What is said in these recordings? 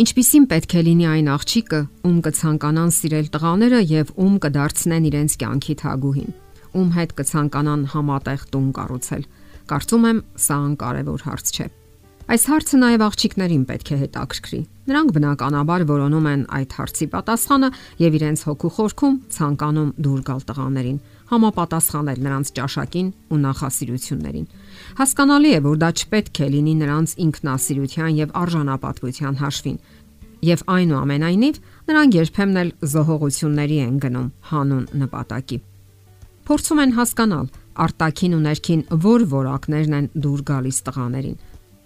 Ինչպիսին պետք է լինի այն աղջիկը, ում կցանկանան սիրել տղաները եւ ում կդարձնեն իրենց կյանքի թագուհին, ում հետ կցանկանան համատեղ տուն կառուցել։ Կարծում եմ, սա անկարևոր հարց չէ։ Այս հարցը նաև աղջիկներին պետք է հետաքրքրի։ Նրանք բնականաբար որոնում են այդ հարցի պատասխանը եւ իրենց հոգու խորքում ցանկանում դուր գալ տղաներին, համապատասխանել նրանց ճաշակին ու նախասիրություններին։ Հասկանալի է, որ դա չպետք է լինի նրանց ինքնասիրության եւ արժանապատվության հաշվին, եւ այնուամենայնիվ նրանք երբեմն էլ զոհողությունների են գնում հանուն նպատակի։ Փորձում են հասկանալ արտաքին ու ներքին որ որակներն են դուր գալիս տղաներին։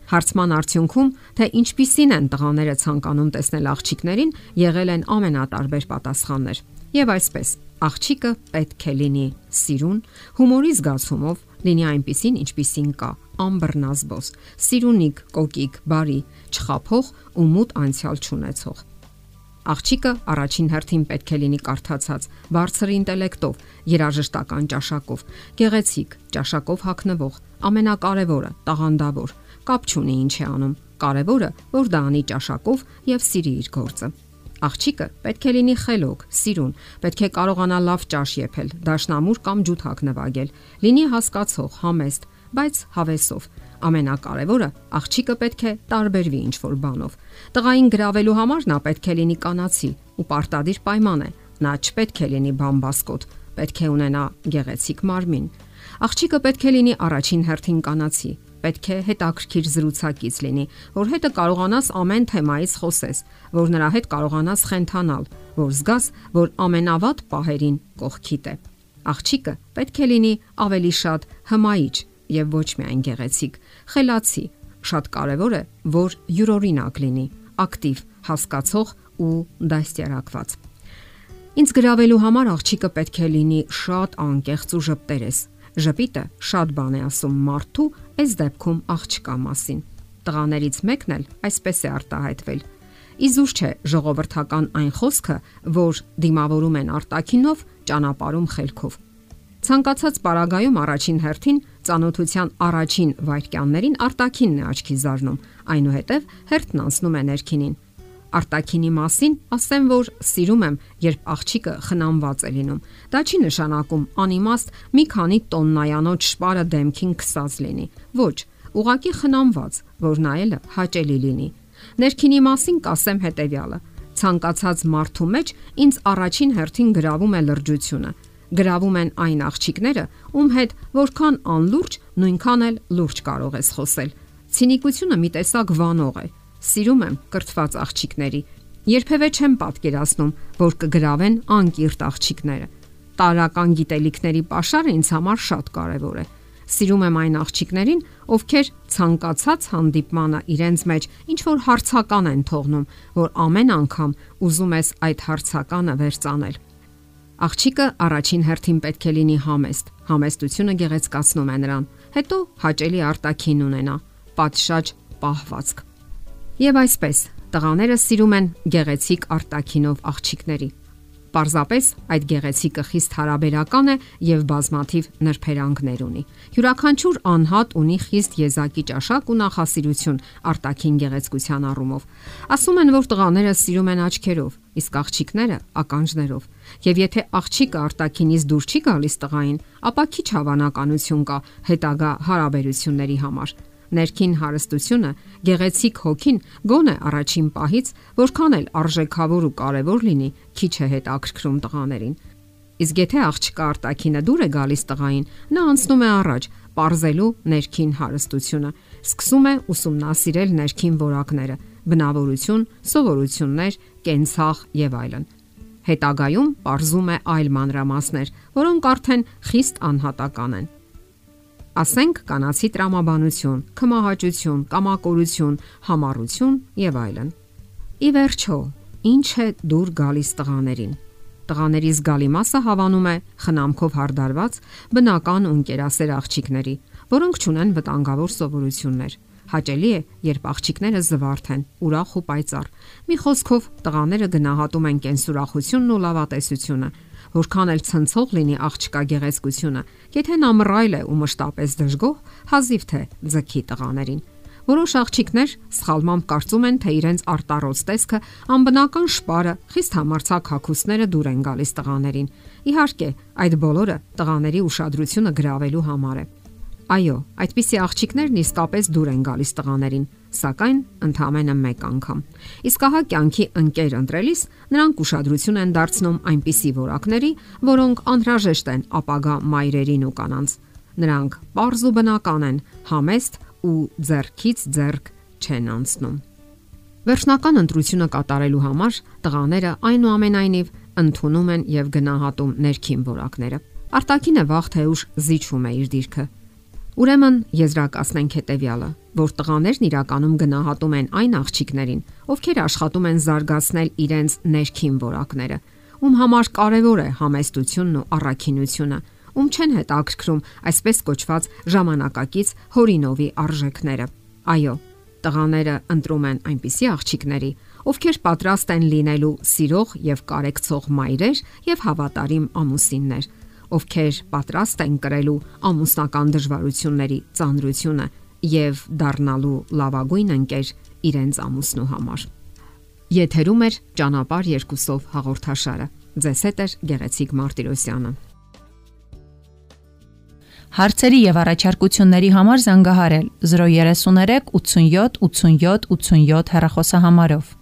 Հարցման արդյունքում, թե ինչպիսին են տղաները ցանկանում տեսնել աղջիկներին, եղել են ամենատարբեր պատասխաններ։ Եվ այսպես, աղջիկը պետք է լինի սիրուն, հումորի զգացումով, լինի այնպիսին, ինչպիսին կա, ամբռնազբոս, սիրունիկ, կոկիկ, բարի, չխափող ու մութ անցյալ չունեցող։ Աղջիկը առաջին հերթին պետք է լինի կարդացած, բարձր ինտելեկտով, երաժշտական ճաշակով, գեղեցիկ, ճաշակով հագնվող, ամենակարևորը՝ տաղանդավոր, կապ չունի ինչ է անում։ Կարևորը, որ դա անի ճաշակով եւ սիրի իր գործը։ Աղջիկը պետք է լինի խելոք, սիրուն, պետք է կարողանա լավ ճաշ եփել, դաշնամուր կամ ջութակ նվագել, լինի հասկացող, համեստ, բայց հավեսով։ Ամենակարևորը աղջիկը պետք է տարբերվի ինչ որ բանով։ Տղային գravelու համար նա պետք է լինի կանացի ու պարտադիր պայման է։ Նա չպետք է լինի բամբասկոտ, պետք է ունենա գեղեցիկ մարմին։ Աղջիկը պետք է լինի առաջին հերթին կանացի, պետք է հետաքրքիր զրուցակից լինի, որ հետը կարողանաս ամեն թեմայից խոսես, որ նրա հետ կարողանաս խենթանալ, որ զգաս, որ ամենավատ պահերին կողքիդ է։ Աղջիկը պետք է լինի ավելի շատ հմայիչ եւ ոչ միայն գեղեցիկ, խելացի։ Շատ կարեւոր է, որ յուրօրինակ լինի, ակտիվ, հասկացող ու դաստիարակված։ Ինչ գրավելու համար աղջիկը պետք է լինի շատ անկեղծ ու ժպտերես, Ժպիտը շատ բան է ասում մարդու այս դեպքում աղջկա մասին։ Տղաներից մեկն էլ այսպես է արտահայտվել։ Իզուր չէ ժողովրդական այն խոսքը, որ դիմավորում են արտակինով, ճանապարհում խելքով։ Ցանկացած պարագայում առաջին հերթին ծանոթության առաջին վայրկյաններին արտակինն է աչքի զարնում, այնուհետև հերթն անցնում է ներքինին արտակինի մասին ասեմ, որ սիրում եմ, երբ աղջիկը խնամված է լինում։ Դա չի նշանակում անիմաստ մի քանի տոննայանոց շպարը դեմքին քսած լինի։ Ոչ, ուղակի խնամված, որ նայելը հաճելի լինի։ Ներքինի մասին կասեմ հետեւյալը. ցանկացած մարդու մեջ ինձ առաջին հերթին գրավում է լրջությունը։ Գրավում են այն աղջիկները, ում հետ որքան անլուրջ, նույնքան էլ լուրջ կարող ես խոսել։ Ցինիկությունը մի տեսակ վանող է Սիրում եմ կրթված աղջիկների։ Երբևէ չեմ պատկերացնում, որ կգրավեն անկիրտ աղջիկները։ Տարական գիտելիքների pašարը ինձ համար շատ կարևոր է։ Սիրում եմ այն աղջիկներին, ովքեր ցանկացած հանդիպմանը իրենց մեջ ինչ որ հարցական են թողնում, որ ամեն անգամ ուզում ես այդ հարցականը վերցանել։ Աղջիկը առաջին հերթին պետք է լինի համեստ։ Համեստությունը գեղեցկացնում է նրան։ Հետո հաճելի արտաքին ունենա, պատշաճ պահվածք։ Եվ այսպես, տղաները սիրում են գեղեցիկ արտակինով աղջիկների։ Պարզապես այդ գեղեցիկը խիստ հարաբերական է եւ բազմաթիվ նրբերանգներ ունի։ Յուրաքանչյուր անհատ ունի խիստ եզակի ճաշակ ու նախասիրություն արտաքին գեղեցկության առումով։ Ասում են, որ տղաները սիրում են աչքերով, իսկ աղջիկները ականջներով։ Եվ եթե աղջիկը արտաքինից դուր չի գալիս տղային, ապա քիչ հավանականություն կա հետագա հարաբերությունների համար ներքին հարստությունը, գեղեցիկ հոգին գոնե առաջին պահից, որքան էլ արժեքավոր ու կարևոր լինի, քիչ է հետ ակրկրում տղաներին։ Իսկ եթե աղջկա արտակինը դուր է գալիս տղային, նա անցնում է առաջ, parzelu ներքին հարստությունը, սկսում է ուսումնասիրել ներքին որակները, բնավորություն, սովորություններ, կենցաղ եւ այլն։ Հետագայում parzum է այլ մանրամասներ, որոնք արդեն խիստ անհատական են։ Ասենք կանացի տրամաբանություն, քմահաճություն, կամակորություն, համառություն եւ այլն։ Ի վերջո, ինչ է դուր գալիս տղաներին։ Տղաների զգալի մասը հավանում է խնամքով հարդարված բնական ու ընկերասեր աղջիկների, որոնք ճունեն վտանգավոր սովորություններ։ Հաճելի է, երբ աղջիկները զվարթ են, ուրախ ու պայծառ։ Մի խոսքով, տղաները գնահատում են կենսուրախությունն ու լավատեսությունը, որքան էլ ցնցող լինի աղջկա գեղեցկությունը, եթե նա մռայլ է ու մշտապես դժգոհ, հազիվ թե ձգի տղաներին։ Որոշ աղջիկներ սխալմամբ կարծում են, թե իրենց արտարոց տեսքը, անբնական շպարը, խիստ համարցակ հակոստները դուր են գալիս տղաներին։ Իհարկե, այդ բոլորը տղաների ուշադրությունը գրավելու համար է։ Այո, այդպիսի աղջիկներն իսկապես դուր են գալիս տղաներին, սակայն ընդամենը մեկ անգամ։ Իսկ ահա կյանքի ընկեր ընտրելիս նրանք ուշադրություն են դարձնում այնպիսի որակների, որոնք անհրաժեշտ են ապագա մայրերին ու կանանց։ Նրանք པարզ ու բնական են, համեստ ու зерքից зерք չեն անցնում։ Վերջնական ընտրությունը կատարելու համար տղաները այնուամենայնիվ ընդունում են եւ գնահատում ներքին որակները։ Արտակինը վաղ թե ուշ զիջում է իր դիրքը Ուրեմն եզրակացնենք հետեւյալը, որ տղաներն իրականում գնահատում են այն աղջիկներին, ովքեր աշխատում են զարգացնել իրենց ներքին որակները, ում համար կարևոր է համեստությունն ու առաքինությունը, ում չեն հետաքրքրում այսպես կոչված ժամանակակից հորինովի արժեքները։ Այո, տղաները ընտրում են այնպիսի աղջիկների, ովքեր պատրաստ են լինելու սիրող եւ կարեկցող մայրեր եւ հավատարիմ ամուսիններ, ովքեր պատրաստ են կրելու ամուսնական դժվարությունների ծանրությունը եւ դառնալու լավագույն ընկեր իրենց ամուսնու համար։ Եթերում է ճանապար երկուսով հաղորդաշարը։ Ձեզ հետ է Գեղեցիկ Մարտիրոսյանը։ Հարցերի եւ առաջարկությունների համար զանգահարել 033 87 87 87 հեռախոսահամարով։